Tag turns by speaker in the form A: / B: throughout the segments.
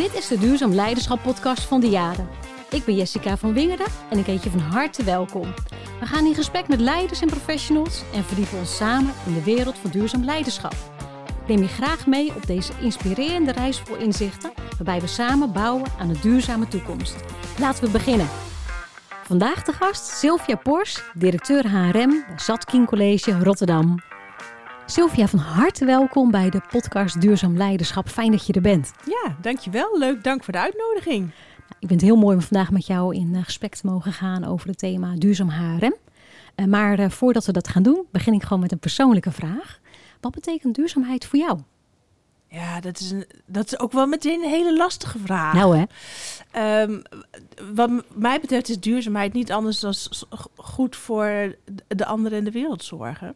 A: Dit is de Duurzaam Leiderschap podcast van de Jaren. Ik ben Jessica van Wingerden en ik heet je van harte welkom. We gaan in gesprek met leiders en professionals en verdiepen ons samen in de wereld van duurzaam leiderschap. Neem je graag mee op deze inspirerende reis vol inzichten, waarbij we samen bouwen aan een duurzame toekomst. Laten we beginnen. Vandaag de gast Sylvia Pors, directeur HRM bij Zatkin College Rotterdam. Sylvia, van harte welkom bij de podcast Duurzaam Leiderschap. Fijn dat je er bent.
B: Ja, dankjewel. Leuk, dank voor de uitnodiging.
A: Ik vind het heel mooi om vandaag met jou in eh, gesprek te mogen gaan over het thema duurzaam HRM. Eh, maar eh, voordat we dat gaan doen, begin ik gewoon met een persoonlijke vraag. Wat betekent duurzaamheid voor jou?
B: Ja, dat is, een, dat is ook wel meteen een hele lastige vraag.
A: Nou hè?
B: Um, wat mij betreft is duurzaamheid niet anders dan goed voor de anderen en de wereld zorgen.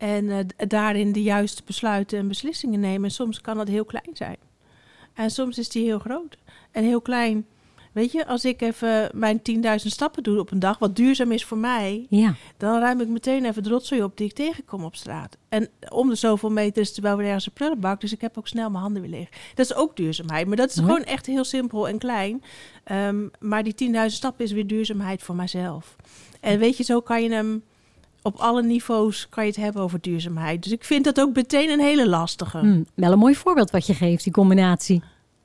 B: En uh, daarin de juiste besluiten en beslissingen nemen. En soms kan dat heel klein zijn. En soms is die heel groot. En heel klein. Weet je, als ik even mijn 10.000 stappen doe op een dag, wat duurzaam is voor mij,
A: ja.
B: dan ruim ik meteen even de rotzooi op die ik tegenkom op straat. En om de zoveel meter is er wel weer ergens een prullenbak, dus ik heb ook snel mijn handen weer leeg. Dat is ook duurzaamheid, maar dat is gewoon echt heel simpel en klein. Um, maar die 10.000 stappen is weer duurzaamheid voor mijzelf. En weet je, zo kan je hem op alle niveaus kan je het hebben over duurzaamheid. Dus ik vind dat ook meteen een hele lastige.
A: Hmm, wel een mooi voorbeeld wat je geeft, die combinatie.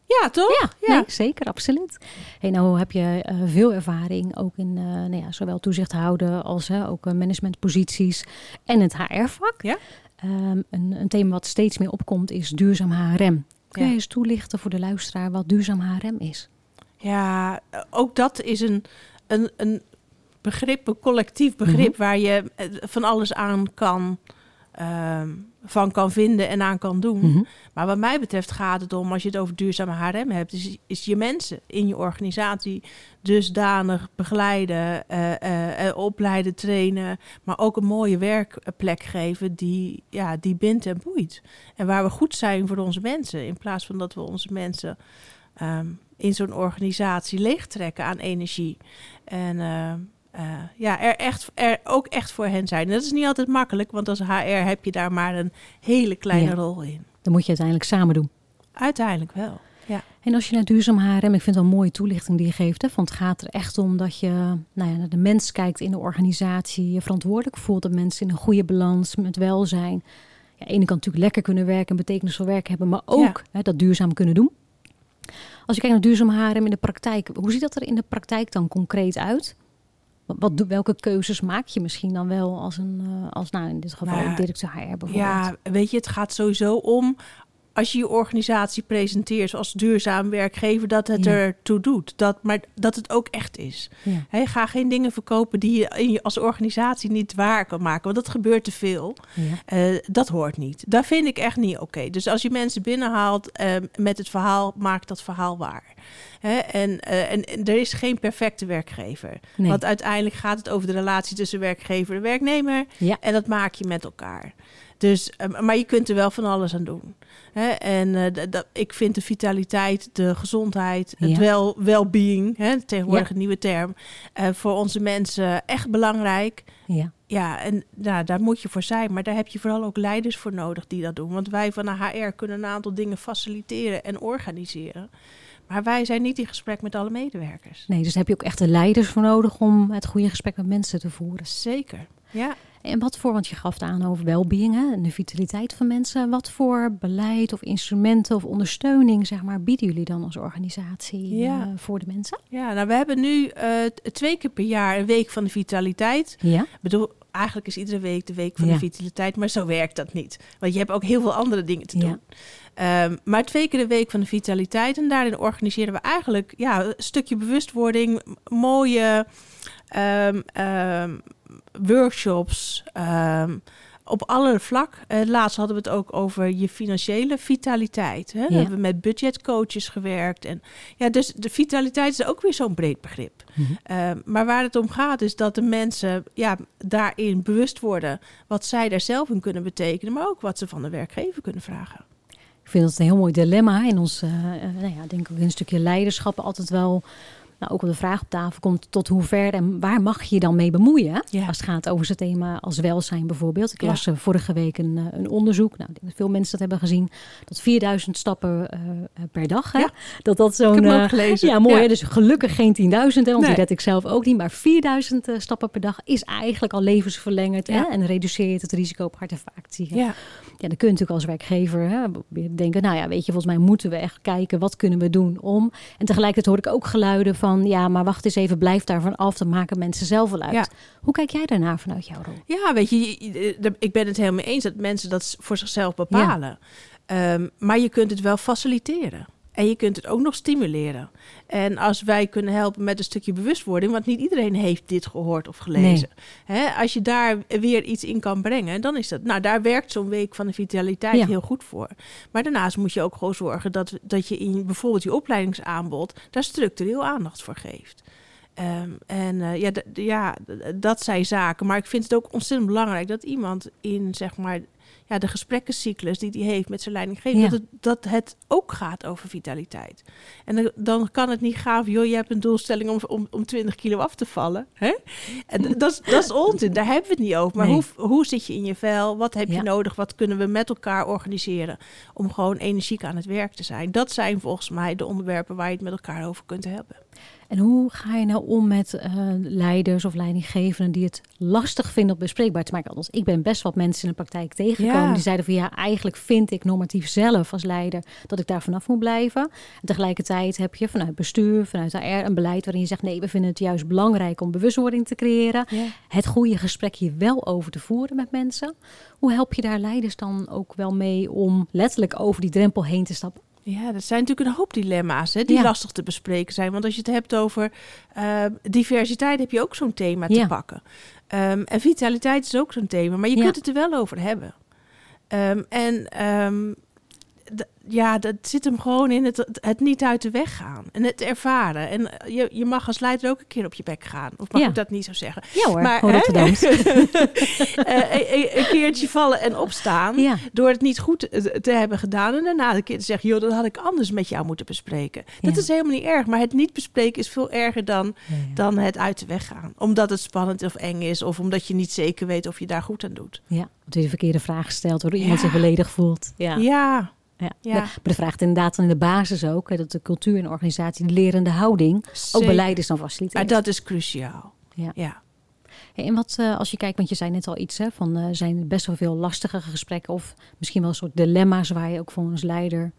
B: Ja, toch?
A: Ja, ja. Nee, zeker, absoluut. Hey, nou heb je uh, veel ervaring ook in uh, nou ja, zowel toezicht houden als ook managementposities en het HR-vak.
B: Ja?
A: Um, een, een, thema wat steeds meer opkomt is duurzaam HRM. Kun je ja. eens toelichten voor de luisteraar wat duurzaam HRM is?
B: Ja, ook dat is een, een, een begrip, een collectief begrip, mm -hmm. waar je van alles aan kan, uh, van kan vinden en aan kan doen.
A: Mhm.
B: Mm -hmm. Maar wat mij betreft gaat het om, als je het over duurzame HRM hebt, is, is je mensen in je organisatie dusdanig begeleiden, uh, uh, opleiden, trainen, maar ook een mooie werkplek geven die, ja, die bindt en boeit. En waar we goed zijn voor onze mensen, in plaats van dat we onze mensen um, in zo'n organisatie leegtrekken aan energie. En uh, ja, er, echt, er ook echt voor hen zijn. En dat is niet altijd makkelijk, want als HR heb je daar maar een hele kleine ja. rol in.
A: Dan moet je uiteindelijk samen doen.
B: Uiteindelijk wel, ja.
A: En als je naar duurzaam HRM, ik vind het wel een mooie toelichting die je geeft. Hè? Want het gaat er echt om dat je nou ja, naar de mens kijkt in de organisatie. Je verantwoordelijk voelt dat mensen in een goede balans met welzijn. Ja, aan de ene kant natuurlijk lekker kunnen werken en betekenisvol werk hebben. Maar ook ja. hè, dat duurzaam kunnen doen. Als je kijkt naar duurzaam HRM in de praktijk. Hoe ziet dat er in de praktijk dan concreet uit? Wat, welke keuzes maak je misschien dan wel als een, uh, als nou in dit geval nou, directeur HR bijvoorbeeld?
B: Ja, weet je, het gaat sowieso om als je je organisatie presenteert als duurzaam werkgever, dat het ja. ertoe doet. Dat, maar dat het ook echt is.
A: Ja.
B: He, ga geen dingen verkopen die je, als organisatie niet waar kan maken. Want dat gebeurt te veel.
A: Ja.
B: Uh, dat hoort niet. Dat vind ik echt niet oké. Okay. Dus als je mensen binnenhaalt uh, met het verhaal, maak dat verhaal waar. He, en, uh, en, en, er is geen perfecte werkgever.
A: Nee.
B: Want uiteindelijk gaat het over de relatie tussen werkgever en werknemer. En dat maak je met elkaar. Dus, uh, maar je kunt er wel van alles aan doen. Hè? En uh, dat, ik vind de vitaliteit, de gezondheid,
A: Ja.
B: het wel, well-being, hè, tegenwoordig
A: Ja.
B: een nieuwe term, uh, voor onze mensen echt belangrijk.
A: Ja.
B: Ja, en nou, daar moet je voor zijn. Maar daar heb je vooral ook leiders voor nodig die dat doen. Want wij van de HR kunnen een aantal dingen faciliteren en organiseren. Maar wij zijn niet in gesprek met alle medewerkers.
A: Nee, dus heb je ook echt de leiders voor nodig om het goede gesprek met mensen te voeren.
B: Zeker, ja.
A: En wat voor, want je gaf het aan over welbeing en de vitaliteit van mensen. Wat voor beleid of instrumenten of ondersteuning zeg maar, bieden jullie dan als organisatie
B: Ja.
A: uh, voor de mensen?
B: Ja, nou we hebben nu uh, twee keer per jaar een week van de vitaliteit.
A: Ja.
B: Ik bedoel, eigenlijk is iedere week de week van
A: Ja.
B: de vitaliteit, maar zo werkt dat niet. Want je hebt ook heel veel andere dingen te
A: Ja.
B: doen. Um, maar twee keer de week van de vitaliteit. En daarin organiseren we eigenlijk ja, een stukje bewustwording, mooie um, um, workshops. Um, op alle vlak. Uh, laatst hadden we het ook over je financiële vitaliteit. Hè?
A: Ja.
B: We hebben met budgetcoaches gewerkt. En, ja, dus de vitaliteit is ook weer zo'n breed begrip.
A: Mhm.
B: Uh, maar waar het om gaat is dat de mensen ja, daarin bewust worden... wat zij daar zelf in kunnen betekenen... maar ook wat ze van de werkgever kunnen vragen.
A: Ik vind dat een heel mooi dilemma in ons, uh, nou ja, denk ik ook een stukje leiderschap altijd wel nou, ook op de vraag op tafel komt tot hoe ver en waar mag je je dan mee bemoeien?
B: Ja.
A: Als het gaat over zo'n thema als welzijn bijvoorbeeld. Ik las eh, vorige week een, eh, een onderzoek, nou, ik denk dat veel mensen dat hebben gezien, dat 4000 stappen eh, per dag, hè?
B: Ja.
A: dat dat zo'n...
B: gelezen.
A: ja, mooi. Hè? Dus gelukkig geen 10.000, hè, want
B: Nee.
A: die red ik zelf ook niet. Maar 4000 eh, stappen per dag is eigenlijk al levensverlengend. Hè? En reduceert het risico op hart- en vaatziekten.
B: Ja.
A: Ja, dan kun je natuurlijk als werkgever hè, denken, nou ja, weet je, volgens mij moeten we echt kijken, wat kunnen we doen om. En tegelijkertijd hoor ik ook geluiden van, ja, maar wacht eens even, blijf daarvan af, dan maken mensen zelf wel uit.
B: Ja.
A: Hoe kijk jij daarnaar vanuit jouw rol?
B: Ja, weet je, ik ben het helemaal eens dat mensen dat voor zichzelf bepalen. Ehm, maar je kunt het wel faciliteren. En je kunt het ook nog stimuleren. En als wij kunnen helpen met een stukje bewustwording, want niet iedereen heeft dit gehoord of gelezen. Hè, als je daar weer iets in kan brengen, dan is dat. Nou, daar werkt zo'n week van de vitaliteit
A: Ja.
B: heel goed voor. Maar daarnaast moet je ook gewoon zorgen dat, dat je in bijvoorbeeld je opleidingsaanbod daar structureel aandacht voor geeft. Ehm, en eh, ja, ja, dat zijn zaken. Maar ik vind het ook ontzettend belangrijk dat iemand in zeg maar ja, de gesprekkencyclus die hij heeft met zijn leidinggevende,
A: Ja.
B: dat, het, dat het ook gaat over vitaliteit. En dan, dan kan het niet gaan van, joh, je hebt een doelstelling om, om, om 20 kilo af te vallen. Hè? En dat, is- dat is onzin, daar hebben we het niet over. Maar
A: Nee.
B: hoe, hoe zit je in je vel? Wat heb
A: Ja.
B: je nodig? Wat kunnen we met elkaar organiseren om gewoon energiek aan het werk te zijn? Dat zijn volgens mij de onderwerpen waar je het met elkaar over kunt hebben.
A: En hoe ga je nou om met eh, leiders of leidinggevenden die het lastig vinden om bespreekbaar te maken? Althans, ik ben best wat mensen in de praktijk tegengekomen
B: Ja.
A: die zeiden van ja, eigenlijk vind ik normatief zelf als leider dat ik daar vanaf moet blijven. En tegelijkertijd heb je vanuit bestuur, vanuit HR een beleid waarin je zegt nee, we vinden het juist belangrijk om bewustwording te creëren. Het goede gesprek hier wel over te voeren met mensen. Hoe help je daar leiders dan ook wel mee om letterlijk over die drempel heen te stappen?
B: Ja, dat zijn natuurlijk een hoop dilemma's hè, die
A: Ja.
B: lastig te bespreken zijn. Want als je het hebt over eh, diversiteit, heb je ook zo'n thema te pakken. Ehm, en vitaliteit is ook zo'n thema, maar je
A: Ja.
B: kunt het er wel over hebben. Ehm, en ehm, d- ja, dat zit hem gewoon in het, het niet uit de weg gaan en het ervaren. En eh, je, je mag als leider ook een keer op je bek gaan. Of mag
A: Ja.
B: ik dat niet zo zeggen?
A: Ja hoor,
B: Maar, hè?
A: Rotterdams.
B: Eh, een, een- een keertje vallen en opstaan.
A: Ja.
B: Door het niet goed te hebben gedaan. En daarna een keer te zeggen, joh, dat had ik anders met jou moeten bespreken. Dat is helemaal niet erg. Maar het niet bespreken is veel erger dan, dan het uit de weg gaan. Omdat het spannend of eng is. Of omdat je niet zeker weet of je daar goed aan doet.
A: Ja, dat je de verkeerde vraag stelt, waardoor iemand zich beledigd voelt. Ja.
B: Ja,
A: Ja.
B: Ja.
A: Maar de vraag is inderdaad dan in de basis ook, dat de cultuur en de organisatie, de lerende houding, ook
B: zeker.
A: beleid is dan
B: Maar
A: faciliteert.
B: dat is cruciaal.
A: Ja.
B: ja.
A: Hey, en wat eh, als je kijkt, want je zei net al iets, hè, van eh zijn er best wel veel lastige gesprekken of misschien wel een soort dilemma's waar je ook voor als leider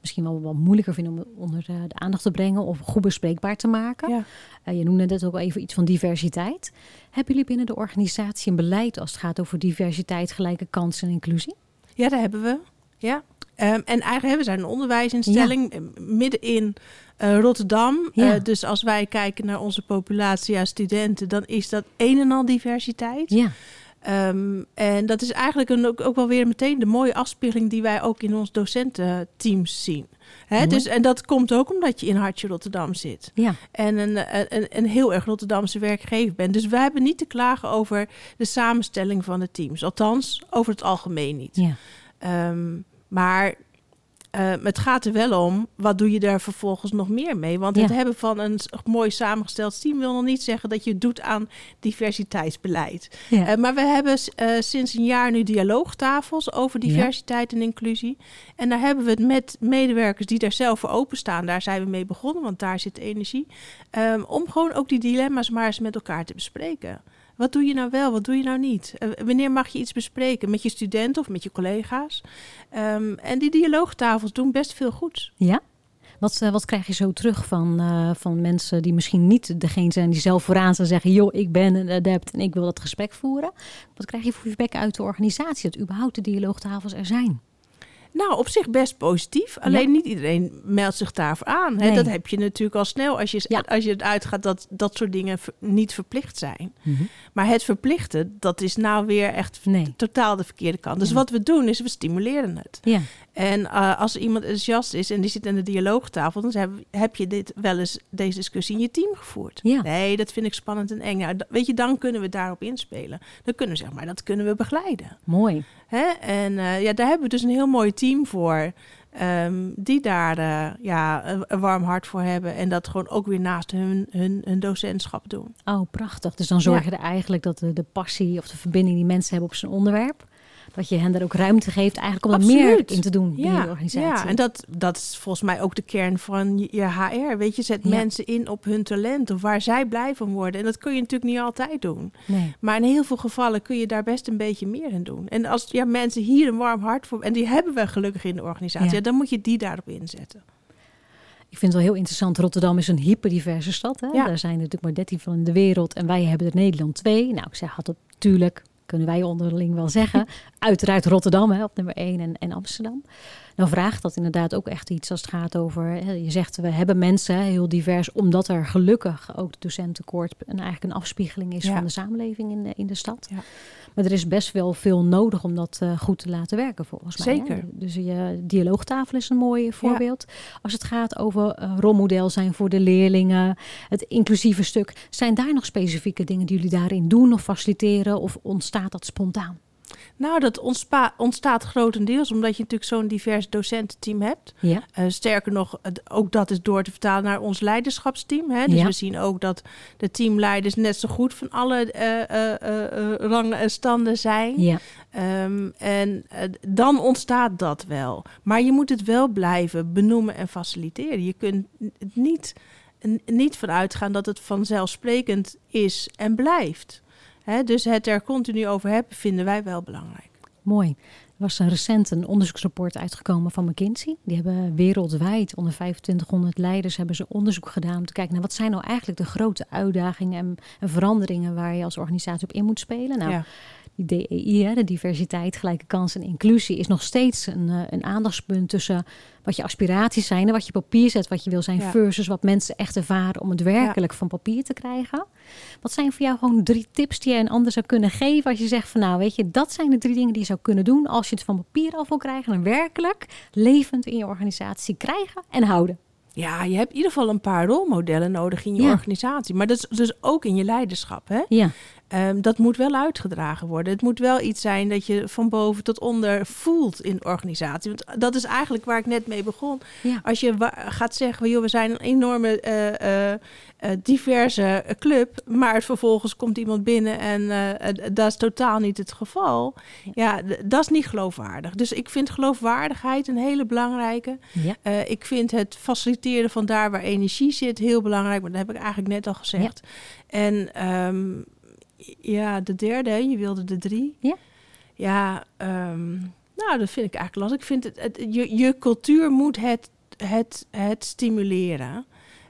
A: misschien wel wat moeilijker vindt om onder eh, de aandacht te brengen of goed bespreekbaar te maken.
B: Ja.
A: Eh, je noemde net ook even iets van diversiteit. Hebben jullie binnen de organisatie een beleid als het gaat over diversiteit, gelijke kansen en inclusie?
B: Ja, daar hebben we. Ja. Ehm, en eigenlijk hebben we zijn een onderwijsinstelling eh, midden in eh, Rotterdam.
A: Ja.
B: Eh, dus als wij kijken naar onze populatie aan studenten, dan is dat een en al diversiteit.
A: Ja,
B: Ehm, en dat is eigenlijk een, ook, ook wel weer meteen de mooie afspiegeling die wij ook in ons docententeams zien. Hè, dus, en dat komt ook omdat je in Hartje Rotterdam zit.
A: ja,
B: En een, een, een, een heel erg Rotterdamse werkgever bent. Dus wij hebben niet te klagen over de samenstelling van de teams. Althans, over het algemeen niet.
A: ja.
B: Ehm, maar eh, het gaat er wel om, wat doe je daar vervolgens nog meer mee? Want het
A: Ja.
B: hebben van een mooi samengesteld team wil nog niet zeggen dat je het doet aan diversiteitsbeleid.
A: ja.
B: Eh, maar we hebben eh, sinds een jaar nu dialoogtafels over
A: Ja.
B: diversiteit en inclusie. En daar hebben we het met medewerkers die daar zelf voor openstaan. Daar zijn we mee begonnen, want daar zit energie. Ehm, om gewoon ook die dilemma's maar eens met elkaar te bespreken. Wat doe je nou wel, wat doe je nou niet? Eh, wanneer mag je iets bespreken met je studenten of met je collega's? Ehm, en die dialoogtafels doen best veel goed.
A: Ja? Wat, eh, wat krijg je zo terug van, eh, van mensen die misschien niet degene zijn die zelf vooraan staan zeggen: joh, ik ben een adept en ik wil dat gesprek voeren. Wat krijg je voor feedback uit de organisatie dat überhaupt de dialoogtafels er zijn?
B: Nou, op zich best positief. Alleen niet iedereen meldt zich daarvoor aan. Hè?
A: Nee.
B: Dat heb je natuurlijk al snel als je,
A: Ja.
B: als je het uitgaat dat dat soort dingen niet verplicht zijn. Maar het verplichten, dat is nou weer echt
A: Nee.
B: totaal de verkeerde kant. Dus
A: Ja.
B: wat we doen is we stimuleren het.
A: Ja,
B: En eh, als iemand enthousiast is en die zit aan de dialoogtafel, dan heb, heb je dit wel eens deze discussie in je team gevoerd.
A: Ja.
B: Nee, dat vind ik spannend en eng. Nou, weet je, dan kunnen we daarop inspelen. Dan kunnen we zeg maar, dat kunnen we begeleiden.
A: mooi.
B: Hè? En eh, ja, daar hebben we dus een heel mooi team voor. ehm, die daar eh, ja, een, een warm hart voor hebben. En dat gewoon ook weer naast hun, hun, hun docentschap doen.
A: Oh, prachtig. Dus dan zorg je er eigenlijk dat de, de passie of de verbinding die mensen hebben op zijn onderwerp, dat je hen daar ook ruimte geeft eigenlijk om er meer in te doen
B: Ja,
A: je organisatie.
B: ja, en dat, dat is volgens mij ook de kern van je- HR. Weet je, zet
A: Ja.
B: mensen in op hun talent of waar zij blij van worden. En dat kun je natuurlijk niet altijd doen.
A: Nee.
B: Maar in heel veel gevallen kun je daar best een beetje meer in doen. En als ja, mensen hier een warm hart voor en die hebben we gelukkig in de organisatie,
A: Ja.
B: dan moet je die daarop inzetten.
A: Ik vind het wel heel interessant. Rotterdam is een hyperdiverse stad. Hè?
B: Ja.
A: Daar zijn er natuurlijk maar 13 van in de wereld. En wij hebben er Nederland twee. Nou, ik zeg altijd, tuurlijk, kunnen wij onderling wel zeggen. Uiteraard Rotterdam hè, op nummer 1 en, en Amsterdam. Nou vraagt dat inderdaad ook echt iets als het gaat over... Je zegt, we hebben mensen heel divers... omdat er gelukkig ook de docententekort... een, eigenlijk een afspiegeling is
B: Ja.
A: van de samenleving in de, in de stad.
B: Ja.
A: Maar er is best wel veel nodig om dat eh, goed te laten werken volgens mij.
B: Zeker.
A: Hè? Dus je dialoogtafel is een mooi voorbeeld. Als het gaat over eh, rolmodel zijn voor de leerlingen, het inclusieve stuk, zijn daar nog specifieke dingen die jullie daarin doen of faciliteren of ontstaat dat spontaan?
B: Nou, dat ontstaat grotendeels omdat je natuurlijk zo'n divers docententeam hebt.
A: Ja,
B: Eh, sterker nog, ook dat is door te vertalen naar ons leiderschapsteam. Hè? Dus
A: Ja.
B: we zien ook dat de teamleiders net zo goed van alle rangen en standen zijn.
A: ja,
B: Ehm, en dan ontstaat dat wel. Maar je moet het wel blijven benoemen en faciliteren. Je kunt het niet, niet vanuit gaan dat het vanzelfsprekend is en blijft. Hè, dus het er continu over hebben vinden wij wel belangrijk.
A: mooi. Er was een recent een onderzoeksrapport uitgekomen van McKinsey. Die hebben wereldwijd onder 2500 leiders hebben ze onderzoek gedaan om te kijken naar wat zijn nou eigenlijk de grote uitdagingen en, en veranderingen waar je als organisatie op in moet spelen. Nou,
B: ja.
A: Die DEI, hè, de diversiteit, gelijke kansen en inclusie, is nog steeds een, eh, een aandachtspunt tussen wat je aspiraties zijn en wat je op papier zet, wat je wil zijn,
B: Ja.
A: versus wat mensen echt ervaren om het werkelijk van papier te krijgen. Wat zijn voor jou gewoon drie tips die je een ander zou kunnen geven als je zegt van nou weet je, dat zijn de drie dingen die je zou kunnen doen als je het van papier af wil krijgen en werkelijk levend in je organisatie krijgen en houden.
B: Ja, je hebt in ieder geval een paar rolmodellen nodig in je
A: Ja.
B: organisatie. Maar dat is dus ook in je leiderschap. Hè?
A: Ja,
B: Ehm, dat moet wel uitgedragen worden. Het moet wel iets zijn dat je van boven tot onder voelt in de organisatie. Want dat is eigenlijk waar ik net mee begon.
A: ja,
B: Als je gaat zeggen, joh, we zijn een enorme eh, eh, eh, diverse club, maar vervolgens komt iemand binnen en eh, eh, dat is totaal niet het geval. Ja, dat is niet geloofwaardig. Dus ik vind geloofwaardigheid een hele belangrijke.
A: ja,
B: Eh, ik vind het faciliteren van daar waar energie zit heel belangrijk, maar dat heb ik eigenlijk net al gezegd. En ehm, ja, de derde, je wilde de drie.
A: Ja.
B: Ja, ehm, nou, dat vind ik eigenlijk lastig. Ik vind het, het je, je cultuur moet het, het, het stimuleren.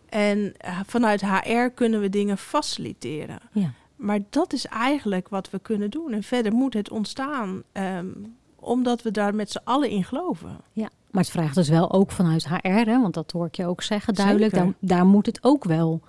B: En eh, vanuit HR kunnen we dingen faciliteren.
A: ja.
B: Maar dat is eigenlijk wat we kunnen doen. En verder moet het ontstaan, ehm, omdat we daar met z'n allen in geloven.
A: Ja, maar het vraagt dus wel ook vanuit HR, hè, want dat hoor ik je ook zeggen duidelijk. Daar moet het ook wel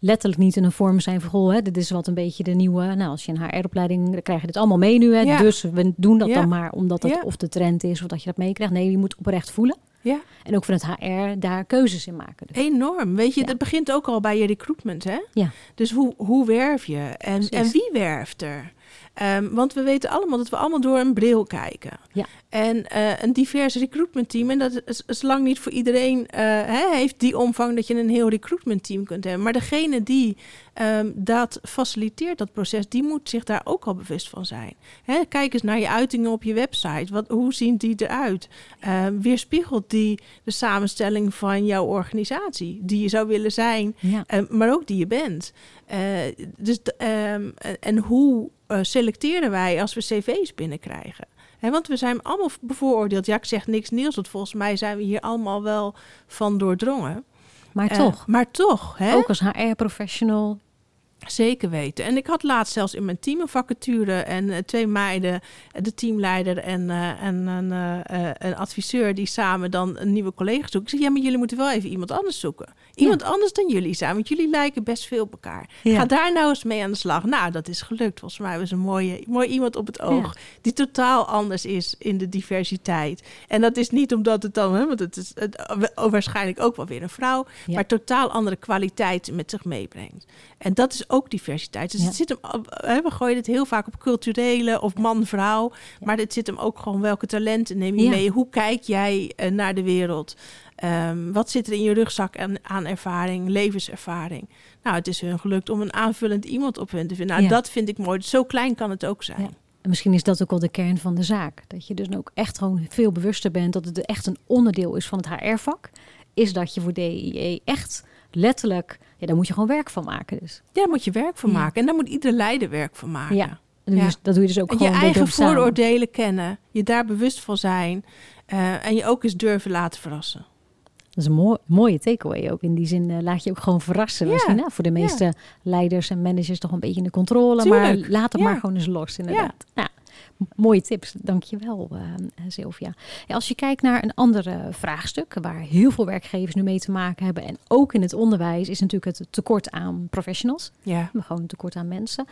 A: letterlijk niet in een vorm zijn van, goh, hè, dit is wat een beetje de nieuwe, nou als je een HR-opleiding, dan krijg je dit allemaal mee nu, hè,
B: Ja.
A: dus we doen dat
B: Ja.
A: dan maar omdat dat of de trend is of dat je dat meekrijgt. Nee, je moet oprecht voelen.
B: Ja.
A: En ook vanuit HR daar keuzes in maken. Dus,
B: Enorm. Weet je,
A: Ja.
B: dat begint ook al bij je recruitment, hè?
A: Ja.
B: Dus hoe, hoe werf je? En,
A: Precies.
B: en wie werft er? Ehm, want we weten allemaal dat we allemaal door een bril kijken.
A: Ja.
B: En eh, een divers recruitment team, en dat is, is lang niet voor iedereen, eh, hè, heeft die omvang dat je een heel recruitment team kunt hebben. Maar degene die ehm, dat faciliteert, dat proces, die moet zich daar ook al bewust van zijn. Hè, kijk eens naar je uitingen op je website. Wat, hoe zien die eruit? Ehm, weerspiegelt die de samenstelling van jouw organisatie, die je zou willen zijn,
A: ja.
B: eh, maar ook die je bent. Eh, dus, ehm, en, hoe selecteren wij als we cv's binnenkrijgen? Want we zijn allemaal bevooroordeeld. Ja, ik zeg niks nieuws, want volgens mij zijn we hier allemaal wel van doordrongen.
A: Maar
B: Eh,
A: toch,
B: maar toch, hè?
A: ook als HR-professional,
B: Zeker weten. En ik had laatst zelfs in mijn team een vacature en eh, twee meiden, eh, de teamleider en, eh, en een, een adviseur die samen dan een nieuwe collega zoeken. Ik zeg, ja, maar jullie moeten wel even iemand anders zoeken. Iemand anders dan jullie zijn, want jullie lijken best veel op elkaar.
A: Ja.
B: Ga daar nou eens mee aan de slag. Nou, dat is gelukt. Volgens mij was een mooie, mooi iemand op het oog. Die totaal anders is in de diversiteit. En dat is niet omdat het dan, hè, want het is het, waarschijnlijk ook wel weer een vrouw, maar totaal andere kwaliteiten met zich meebrengt. En dat is ook diversiteit. Dus
A: Ja.
B: het zit hem, we gooien het heel vaak op culturele of man-vrouw. Maar het zit hem ook gewoon welke talenten neem je mee? Hoe kijk jij eh, naar de wereld? Ehm, wat zit er in je rugzak aan, aan ervaring, levenservaring? Nou, het is hun gelukt om een aanvullend iemand op hun te vinden. Nou,
A: Ja.
B: dat vind ik mooi. Zo klein kan het ook zijn.
A: Ja. En misschien is dat ook wel de kern van de zaak. Dat je dus ook echt gewoon veel bewuster bent dat het echt een onderdeel is van het HR-vak. Is dat je voor DIE echt letterlijk, ja, daar moet je gewoon werk van maken. Dus.
B: Ja, daar moet je werk van maken. En daar moet ieder leider werk van maken.
A: Ja. Dat, doe je
B: Ja.
A: dus, dat doe je dus ook
B: En je
A: gewoon door
B: eigen
A: samen.
B: vooroordelen kennen. Je daar bewust van zijn. eh, en je ook eens durven laten verrassen.
A: Dat is een mooi, mooie takeaway ook. In die zin eh, laat je ook gewoon verrassen.
B: Ja.
A: Misschien, hè? Voor de meeste leiders en managers toch een beetje in de controle. Maar laat het
B: Ja.
A: maar gewoon eens los, inderdaad. Ja. mooie tips, dankjewel uh, Sylvia. Ja, als je kijkt naar een ander uh, vraagstuk... waar heel veel werkgevers nu mee te maken hebben... en ook in het onderwijs is natuurlijk het tekort aan professionals.
B: Ja.
A: Gewoon een tekort aan mensen.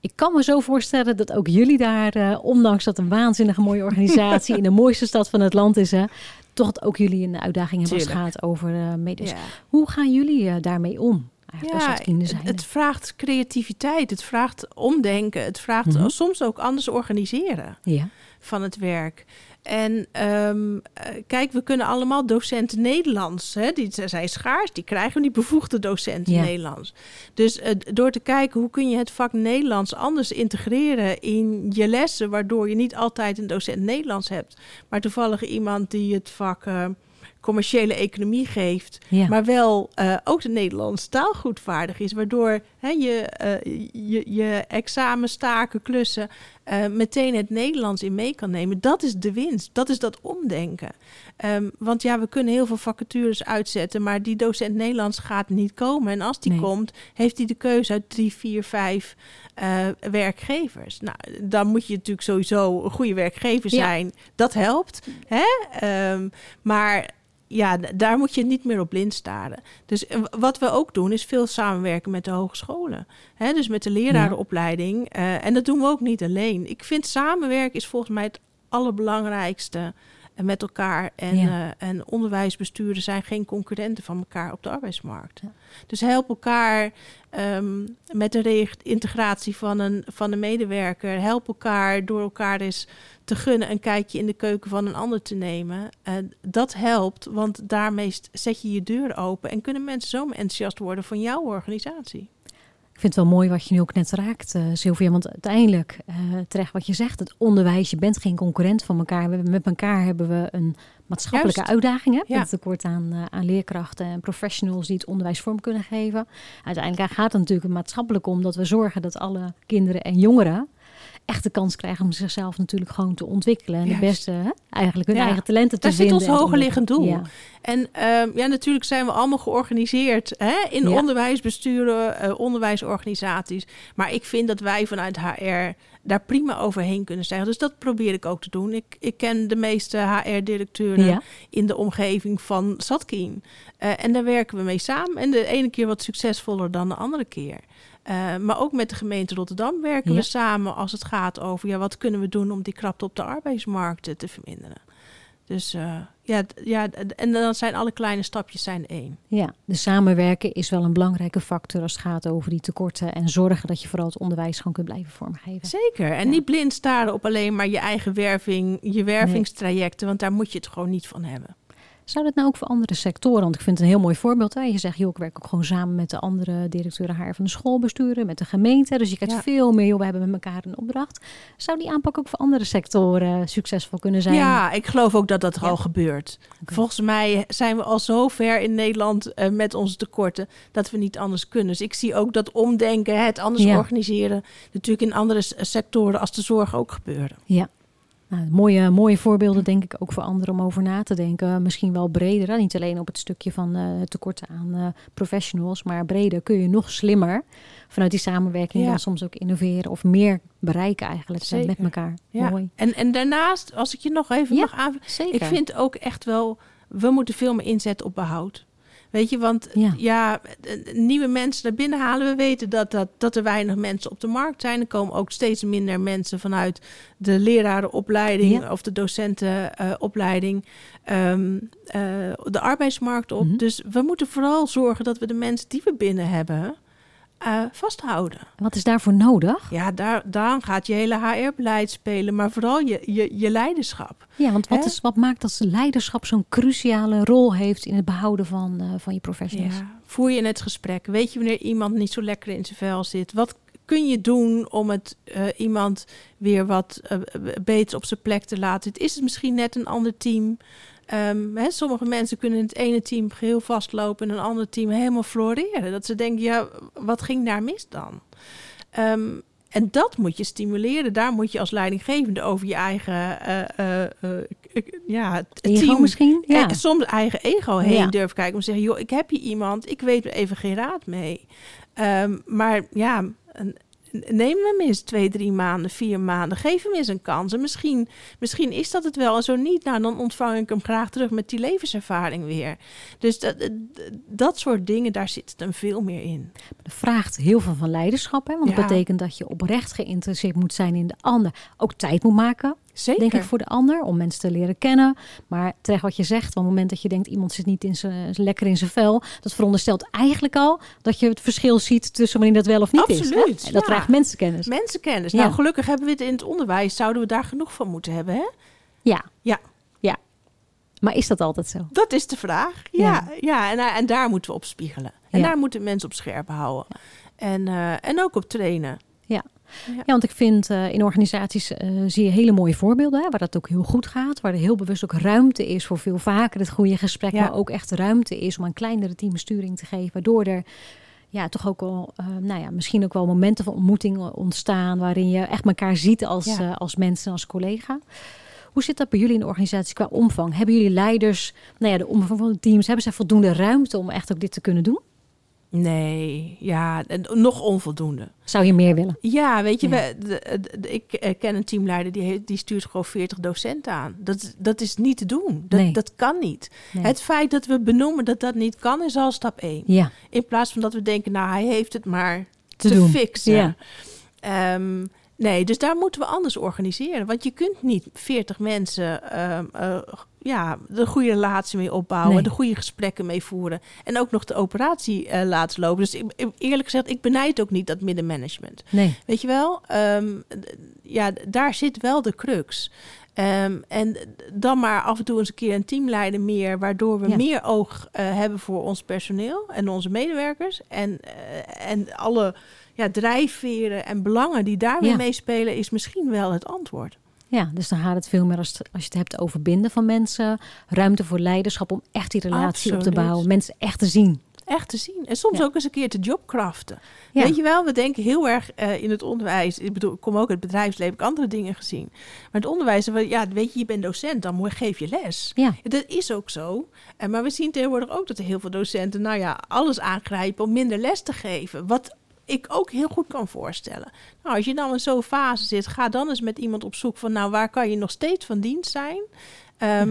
A: Ik kan me zo voorstellen dat ook jullie daar, uh, ondanks dat een waanzinnige mooie organisatie in de mooiste stad van het land is, uh, toch ook jullie een uitdaging hebben als het gaat over uh, medisch. Ja. Hoe gaan jullie uh, daarmee om?
B: Ja, het, het vraagt creativiteit, het vraagt omdenken, het vraagt mm -hmm. soms ook anders organiseren
A: ja.
B: van het werk. En um, kijk, we kunnen allemaal docenten Nederlands. Hè? Die zijn schaars, die krijgen we niet bevoegde docenten ja. Nederlands. Dus uh, door te kijken hoe kun je het vak Nederlands anders integreren in je lessen, waardoor je niet altijd een docent Nederlands hebt, maar toevallig iemand die het vak. Uh, commerciële economie geeft, ja. maar wel uh, ook de Nederlandse taal goed vaardig is, waardoor hè, je, uh, je, je examenstaken, klussen uh, meteen het Nederlands in mee kan nemen. Dat is de winst, dat is dat omdenken. Um, want ja, we kunnen heel veel vacatures uitzetten, maar die docent Nederlands gaat niet komen. En als die nee. komt, heeft hij de keuze uit drie, vier, vijf werkgevers. Nou, dan moet je natuurlijk sowieso een goede werkgever zijn. Ja. Dat helpt. Hè? Um, maar ja, daar moet je niet meer op blind staren. Dus wat we ook doen, is veel samenwerken met de hogescholen. Hè, dus met de lerarenopleiding. Uh, en dat doen we ook niet alleen. Ik vind samenwerken is volgens mij het allerbelangrijkste met elkaar. En, ja. uh, en onderwijsbesturen zijn geen concurrenten van elkaar op de arbeidsmarkt. Ja. Dus help elkaar um, met de integratie van een, van een medewerker. Help elkaar door elkaar eens te gunnen een kijkje in de keuken van een ander te nemen. Uh, dat helpt, want daarmee zet je je deur open en kunnen mensen zo enthousiast worden van jouw organisatie.
A: Ik vind het wel mooi wat je nu ook net raakt, uh, Sylvia. Want uiteindelijk, uh, terecht wat je zegt, het onderwijs, je bent geen concurrent van elkaar. We, met elkaar hebben we een maatschappelijke Juist. uitdaging. Hè? Ja. Met tekort aan, uh, aan leerkrachten en professionals die het onderwijs vorm kunnen geven. Uiteindelijk gaat het natuurlijk maatschappelijk om dat we zorgen dat alle kinderen en jongeren echt de kans krijgen om zichzelf natuurlijk gewoon te ontwikkelen. En Juist. de beste, hè? eigenlijk hun ja. eigen talenten te
B: Daar
A: vinden.
B: Daar zit ons hogerliggend doel. Ja. En um, ja, natuurlijk zijn we allemaal georganiseerd hè? in ja. onderwijsbesturen, uh, onderwijsorganisaties. Maar ik vind dat wij vanuit HR daar prima overheen kunnen stijgen. Dus dat probeer ik ook te doen. Ik, ik ken de meeste HR-directeuren ja. in de omgeving van Zatkin. Uh, en daar werken we mee samen. En de ene keer wat succesvoller dan de andere keer. Uh, maar ook met de gemeente Rotterdam werken ja. we samen als het gaat over ja, wat kunnen we doen om die krapte op de arbeidsmarkt te verminderen. Dus uh, ja, ja, en dan zijn alle kleine stapjes zijn één.
A: Ja, de samenwerken is wel een belangrijke factor als het gaat over die tekorten. En zorgen dat je vooral het onderwijs gewoon kunt blijven vormgeven.
B: Zeker. En ja. niet blind staren op alleen maar je eigen werving, je wervingstrajecten. Nee. Want daar moet je het gewoon niet van hebben.
A: Zou dat nou ook voor andere sectoren? Want ik vind het een heel mooi voorbeeld. Hè? Je zegt, joh, ik werk ook gewoon samen met de andere directeuren haar van de schoolbesturen, met de gemeente. Dus je krijgt ja. veel meer, joh, we hebben met elkaar een opdracht. Zou die aanpak ook voor andere sectoren succesvol kunnen zijn?
B: Ja, ik geloof ook dat dat ja. al gebeurt. Okay. Volgens mij zijn we al zo ver in Nederland uh, met onze tekorten dat we niet anders kunnen. Dus ik zie ook dat omdenken, het anders ja. organiseren, natuurlijk in andere sectoren als de zorg ook gebeuren.
A: Ja. Nou, mooie, mooie voorbeelden denk ik ook voor anderen om over na te denken. Misschien wel breder, hè? niet alleen op het stukje van uh, tekorten aan uh, professionals, maar breder kun je nog slimmer vanuit die samenwerking ja. dan soms ook innoveren of meer bereiken eigenlijk Zeker. met elkaar.
B: Ja.
A: Mooi.
B: En, en daarnaast, als ik je nog even
A: ja,
B: mag aan,
A: zeker.
B: ik vind ook echt wel, we moeten veel meer inzetten op behoud. Weet je, want ja. ja. nieuwe mensen naar binnen halen. We weten dat, dat, dat er weinig mensen op de markt zijn. Er komen ook steeds minder mensen vanuit de lerarenopleiding ja. of de docentenopleiding uh, um, uh, de arbeidsmarkt op. Mm -hmm. Dus we moeten vooral zorgen dat we de mensen die we binnen hebben uh, vasthouden.
A: En wat is daarvoor nodig?
B: Ja, daar, gaat je hele HR-beleid spelen, maar vooral je, je, je leiderschap.
A: Ja, want wat, is, wat maakt dat leiderschap zo'n cruciale rol heeft in het behouden van, uh, van je professionals? Ja,
B: voer je het gesprek? Weet je wanneer iemand niet zo lekker in zijn vel zit? Wat kun je doen om het uh, iemand weer wat beter op zijn plek te laten? Is het misschien net een ander team? Um, hè, sommige mensen kunnen in het ene team heel vastlopen en een ander team helemaal floreren. Dat ze denken, ja, wat ging daar mis dan? Um, en dat moet je stimuleren. Daar moet je als leidinggevende over je eigen uh, uh, ja, het
A: ego
B: team
A: misschien. Ja.
B: soms eigen ego heen ja. durven kijken. Om te zeggen, joh, ik heb hier iemand, ik weet er even geen raad mee. Um, maar ja, een, neem hem eens twee, drie maanden, vier maanden. Geef hem eens een kans. En misschien, misschien is dat het wel. En zo niet, nou, dan ontvang ik hem graag terug met die levenservaring weer. Dus dat, dat soort dingen, daar zit het hem veel meer in.
A: Dat vraagt heel veel van leiderschap. Hè? Want dat betekent dat je oprecht geïnteresseerd moet zijn in de ander. Ook tijd moet maken
B: Zeker.
A: Denk ik voor de ander, om mensen te leren kennen. Maar terecht wat je zegt, op het moment dat je denkt iemand zit niet in zijn, lekker in zijn vel, dat veronderstelt eigenlijk al dat je het verschil ziet tussen wanneer dat wel of niet
B: Absoluut,
A: is. Hè? Dat ja. vraagt mensenkennis.
B: Mensenkennis. Nou, gelukkig hebben we het in het onderwijs. Zouden we daar genoeg van moeten hebben, hè?
A: Ja.
B: Ja.
A: Ja. Maar is dat altijd zo?
B: Dat is de vraag. Ja, ja. en, en daar moeten we op spiegelen. En daar moeten mensen op scherp houden. En, uh, en ook op trainen.
A: Ja. Want ik vind uh, in organisaties uh, zie je hele mooie voorbeelden hè, waar dat ook heel goed gaat. Waar er heel bewust ook ruimte is voor veel vaker het goede gesprek. Maar ook echt ruimte is om een kleinere team sturing te geven. Waardoor er ja, toch ook wel, uh, nou ja, misschien ook wel momenten van ontmoeting ontstaan. Waarin je echt elkaar ziet als, als mensen, als collega. Hoe zit dat bij jullie in de organisatie qua omvang? Hebben jullie leiders, nou ja, de omvang van de teams, hebben ze voldoende ruimte om echt ook dit te kunnen doen?
B: Nee, ja, nog onvoldoende.
A: Zou je meer willen?
B: Ja, weet je, ja. We, de, de, ik eh, ken een teamleider die, heeft, die stuurt gewoon 40 docenten aan. Dat, dat is niet te doen. Dat,
A: nee.
B: dat kan niet. Nee. Het feit dat we benoemen dat dat niet kan, is al stap 1.
A: Ja.
B: In plaats van dat we denken, nou, hij heeft het maar te, te fixen. Ja. Um, nee, dus daar moeten we anders organiseren. Want je kunt niet 40 mensen um, uh, ja, de goede relatie mee opbouwen, nee. de goede gesprekken mee voeren. En ook nog de operatie uh, laten lopen. Dus ik, eerlijk gezegd, ik benijd ook niet dat middenmanagement.
A: Nee.
B: Weet je wel? Um, ja, daar zit wel de crux. Um, en dan maar af en toe eens een keer een teamleider meer, waardoor we ja. meer oog uh, hebben voor ons personeel en onze medewerkers. En, uh, en alle ja, drijfveren en belangen die daar weer ja. meespelen, is misschien wel het antwoord.
A: Ja, dus dan gaat het veel meer als, als je het hebt over binden van mensen. Ruimte voor leiderschap om echt die relatie Absoluut. op te bouwen. Mensen echt te zien.
B: Echt te zien. En soms ja. ook eens een keer te jobcraften. Ja. Weet je wel, we denken heel erg uh, in het onderwijs. Ik bedoel, ik kom ook uit het bedrijfsleven, heb ik andere dingen gezien. Maar het onderwijs, ja, weet je, je bent docent, dan geef je les.
A: Ja.
B: Dat is ook zo. En, maar we zien tegenwoordig ook dat er heel veel docenten, nou ja, alles aangrijpen om minder les te geven. Wat ik ook heel goed kan voorstellen. Nou, als je dan in zo'n fase zit, ga dan eens met iemand op zoek van, nou, waar kan je nog steeds van dienst zijn? Ja.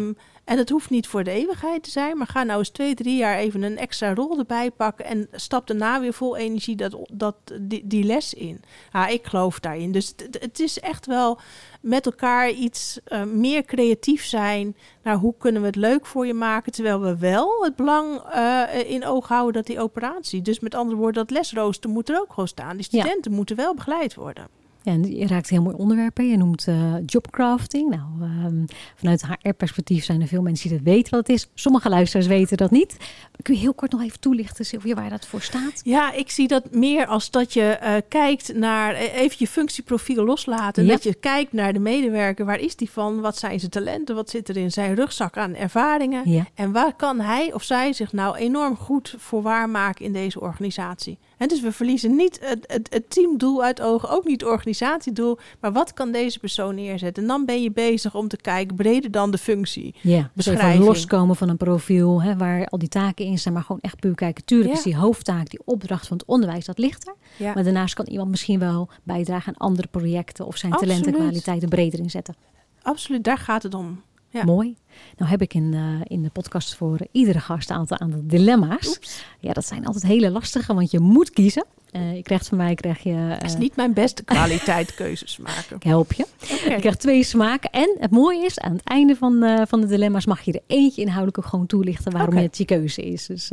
B: En het hoeft niet voor de eeuwigheid te zijn, maar ga nou eens twee, drie jaar even een extra rol erbij pakken en stap daarna weer vol energie dat, dat, die, die les in. Ja, ik geloof daarin. Dus het, het is echt wel met elkaar iets uh, meer creatief zijn naar hoe kunnen we het leuk voor je maken, terwijl we wel het belang uh, in oog houden dat die operatie. Dus met andere woorden, dat lesrooster moet er ook gewoon staan. Die studenten ja. moeten wel begeleid worden.
A: Ja, en je raakt heel mooi onderwerpen. Je noemt uh, jobcrafting. Nou, um, vanuit HR-perspectief zijn er veel mensen die dat weten wat het is. Sommige luisteraars weten dat niet. Kun je heel kort nog even toelichten, Sylvia, waar dat voor staat?
B: Ja, ik zie dat meer als dat je uh, kijkt naar, even je functieprofiel loslaten. Ja. Dat je kijkt naar de medewerker. Waar is die van? Wat zijn zijn talenten? Wat zit er in zijn rugzak aan ervaringen?
A: Ja.
B: En waar kan hij of zij zich nou enorm goed voor waarmaken in deze organisatie? En dus we verliezen niet het, het, het teamdoel uit ogen, ook niet het organisatiedoel. Maar wat kan deze persoon neerzetten? En dan ben je bezig om te kijken breder dan de functie.
A: Ja, dus even loskomen van een profiel hè, waar al die taken in zijn, maar gewoon echt puur kijken. Tuurlijk ja. is die hoofdtaak, die opdracht van het onderwijs, dat ligt er.
B: Ja.
A: Maar daarnaast kan iemand misschien wel bijdragen aan andere projecten of zijn
B: Absoluut.
A: talenten en kwaliteiten breder inzetten.
B: Absoluut, daar gaat het om. Ja.
A: Mooi. Nou heb ik in, uh, in de podcast voor iedere gast een aantal, aantal dilemma's.
B: Oeps.
A: Ja, dat zijn altijd hele lastige, want je moet kiezen. Uh, je krijgt van mij krijg je. Uh,
B: Het is niet mijn beste kwaliteit keuzes maken.
A: Ik help je.
B: Okay.
A: Je krijgt twee smaken. En het mooie is, aan het einde van, uh, van de dilemma's mag je er eentje inhoudelijk ook gewoon toelichten waarom
B: okay.
A: het je keuze is. Dus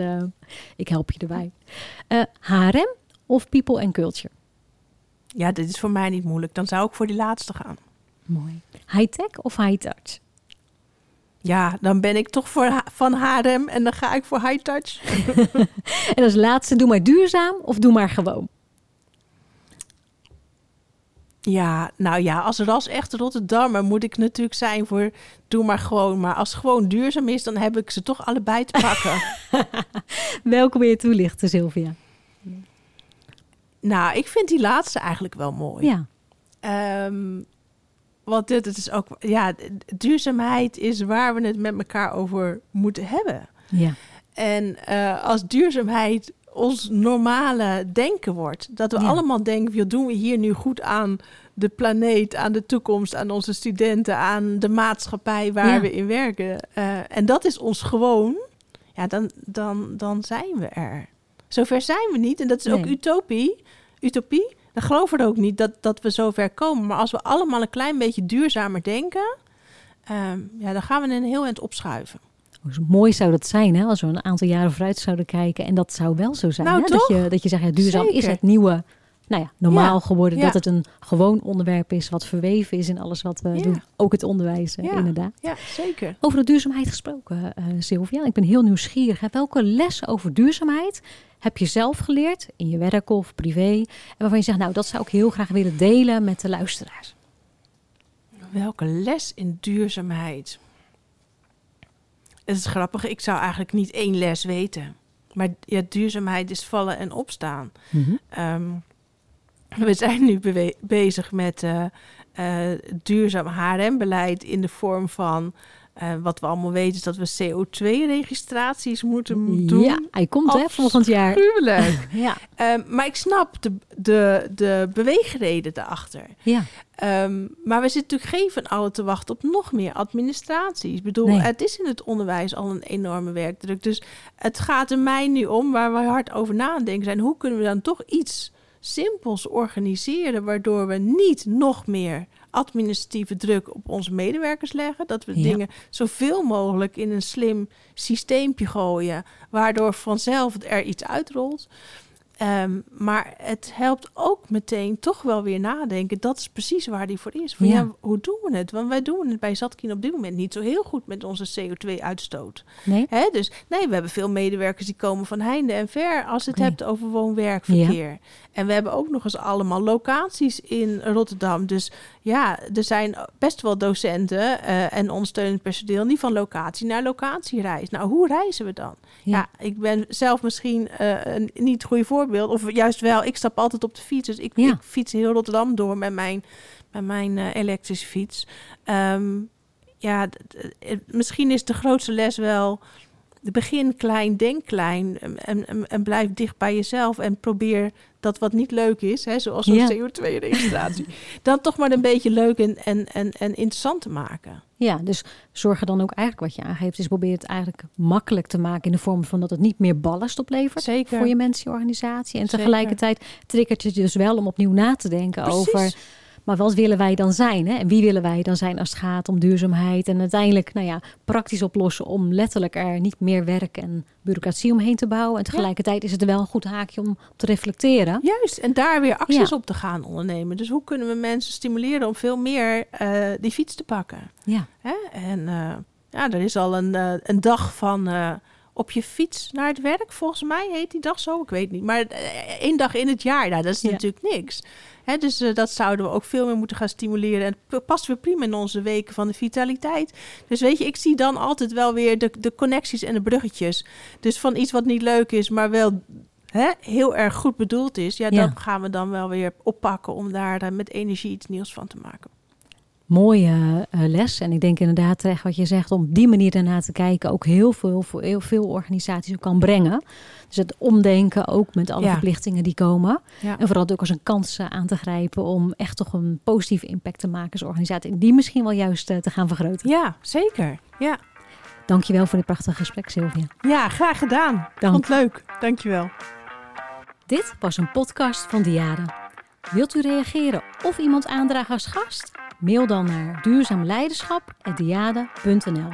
A: ik help je erbij. HRM of people and culture?
B: Ja, dit is voor mij niet moeilijk. Dan zou ik voor die laatste gaan.
A: Mooi. High-tech of high-touch?
B: Ja, dan ben ik toch voor, ha- van Harem en dan ga ik voor high touch.
A: En als laatste, doe maar duurzaam of doe maar gewoon?
B: Ja, nou ja, als ras echt Rotterdammer moet ik natuurlijk zijn voor doe maar gewoon. Maar als het gewoon duurzaam is, dan heb ik ze toch allebei te pakken.
A: Welke wil je toelichten, Sylvia?
B: nou, ik vind die laatste eigenlijk wel mooi.
A: Ja,
B: Ehm, want dit het is ook, ja, duurzaamheid is waar we het met elkaar over moeten hebben.
A: ja,
B: En eh, als duurzaamheid ons normale denken wordt, dat we
A: Ja.
B: allemaal denken, joh, doen we hier nu goed aan de planeet, aan de toekomst, aan onze studenten, aan de maatschappij waar
A: Ja.
B: we in werken. Eh, en dat is ons gewoon, ja, dan, dan, dan zijn we er. Zover zijn we niet. En dat is ook utopie. Utopie. Dan geloven we er ook niet dat, dat we zover komen. Maar als we allemaal een klein beetje duurzamer denken, ehm, ja, dan gaan we een heel eind opschuiven.
A: Hoe mooi zou dat zijn hè, als we een aantal jaren vooruit zouden kijken. En dat zou wel zo zijn.
B: Nou,
A: hè? Dat, je, dat je zegt, ja, duurzaam is het nieuwe, nou ja, normaal
B: Ja,
A: geworden.
B: ja.
A: Dat het een gewoon onderwerp is wat verweven is in alles wat we
B: Ja.
A: doen. Ook het onderwijs, eh,
B: Ja.
A: inderdaad.
B: Ja, zeker.
A: Over de duurzaamheid gesproken, eh Sylvia. Ik ben heel nieuwsgierig. Hè? Welke lessen over duurzaamheid heb je zelf geleerd in je werk of privé? En waarvan je zegt, nou, dat zou ik heel graag willen delen met de luisteraars.
B: Welke les in duurzaamheid? Het is grappig, ik zou eigenlijk niet één les weten. Maar ja, duurzaamheid is vallen en opstaan. Ehm, we zijn nu bewe- bezig met eh, eh, duurzaam HRM-beleid in de vorm van... eh, wat we allemaal weten is dat we CO2-registraties moeten doen.
A: Ja, hij komt hè, volgend jaar.
B: Afschuwelijk.
A: Ja,
B: Ehm, maar ik snap de, de, de beweegreden daarachter.
A: ja,
B: Ehm, maar we zitten natuurlijk geen van allen te wachten op nog meer administratie. Ik bedoel,
A: Nee.
B: het is in het onderwijs al een enorme werkdruk. Dus het gaat er mij nu om, waar we hard over nadenken zijn... hoe kunnen we dan toch iets simpels organiseren... waardoor we niet nog meer administratieve druk op onze medewerkers leggen. Dat we
A: Ja.
B: dingen zoveel mogelijk in een slim systeempje gooien... waardoor vanzelf er iets uitrolt... Ehm, maar het helpt ook meteen toch wel weer nadenken. Dat is precies waar die voor is. Van,
A: Ja.
B: ja. hoe doen we het? Want wij doen het bij Zatkin op dit moment niet zo heel goed met onze CO2-uitstoot.
A: nee?
B: Hè? Dus nee, we hebben veel medewerkers die komen van heinde en ver als het hebt over woon-werkverkeer. En we hebben ook nog eens allemaal locaties in Rotterdam. Dus ja, er zijn best wel docenten eh, en ondersteunend personeel die van locatie naar locatie reist. Nou, hoe reizen we dan?
A: Ja.
B: Ja, ik ben zelf misschien eh, een niet het goede voorbeeld. Of juist wel, ik stap altijd op de fiets. Dus ik,
A: Ja.
B: ik fiets heel Rotterdam door met mijn, met mijn eh, elektrische fiets. Ehm, ja, misschien is de grootste les wel... Begin klein, denk klein en, en, en- blijf dicht bij jezelf. En probeer dat wat niet leuk is, hè, zoals
A: Ja.
B: CO2-registratie... dan toch maar een beetje leuk en, en, en, en interessant te maken.
A: Ja, dus zorg er dan ook eigenlijk wat je aangeeft, is probeer het eigenlijk makkelijk te maken in de vorm van dat het niet meer ballast oplevert
B: Zeker.
A: voor je mensen, je organisatie. En
B: Zeker.
A: tegelijkertijd triggert je dus wel om opnieuw na te denken over. Maar wat willen wij dan zijn? Hè? En wie willen wij dan zijn als het gaat om duurzaamheid en uiteindelijk, nou ja, praktisch oplossen om letterlijk er niet meer werk en bureaucratie omheen te bouwen. En tegelijkertijd is het er wel een goed haakje om te reflecteren.
B: Juist, en daar weer acties
A: Ja.
B: op te gaan ondernemen. Dus hoe kunnen we mensen stimuleren om veel meer eh, die fiets te pakken?
A: Ja,
B: Hè? En eh, ja, er is al een, eh, een dag van op je fiets naar het werk. Volgens mij heet die dag zo, ik weet niet. Maar één dag in het jaar, nou, dat is
A: Ja.
B: natuurlijk niks. Dus eh, dat zouden we ook veel meer moeten gaan stimuleren. En het past weer prima in onze weken van de vitaliteit. Dus weet je, ik zie dan altijd wel weer de, de connecties en de bruggetjes. Dus van iets wat niet leuk is, maar wel heel erg goed bedoeld is. Ja,
A: Ja.
B: dat gaan we dan wel weer oppakken om daar eh, met energie iets nieuws van te maken.
A: Mooie eh, les. En ik denk inderdaad terecht wat je zegt, om op die manier daarna te kijken, ook heel veel voor heel veel organisaties ook kan brengen. Dus het omdenken ook met alle
B: Ja.
A: verplichtingen die komen.
B: Ja.
A: En vooral ook als een kans eh, aan te grijpen om echt toch een positieve impact te maken als organisatie. En die misschien wel juist eh, te gaan vergroten.
B: Ja, zeker. Ja.
A: Dankjewel voor dit prachtige gesprek, Sylvia.
B: Ja, graag gedaan.
A: Dank.
B: Vond het leuk. Dankjewel.
A: Dit was een podcast van Diade. Wilt u reageren of iemand aandragen als gast? Mail dan naar duurzaamleiderschap.diade.nl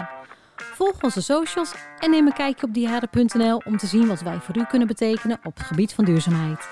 A: Volg onze socials en neem een kijkje op diade.nl om te zien wat wij voor u kunnen betekenen op het gebied van duurzaamheid.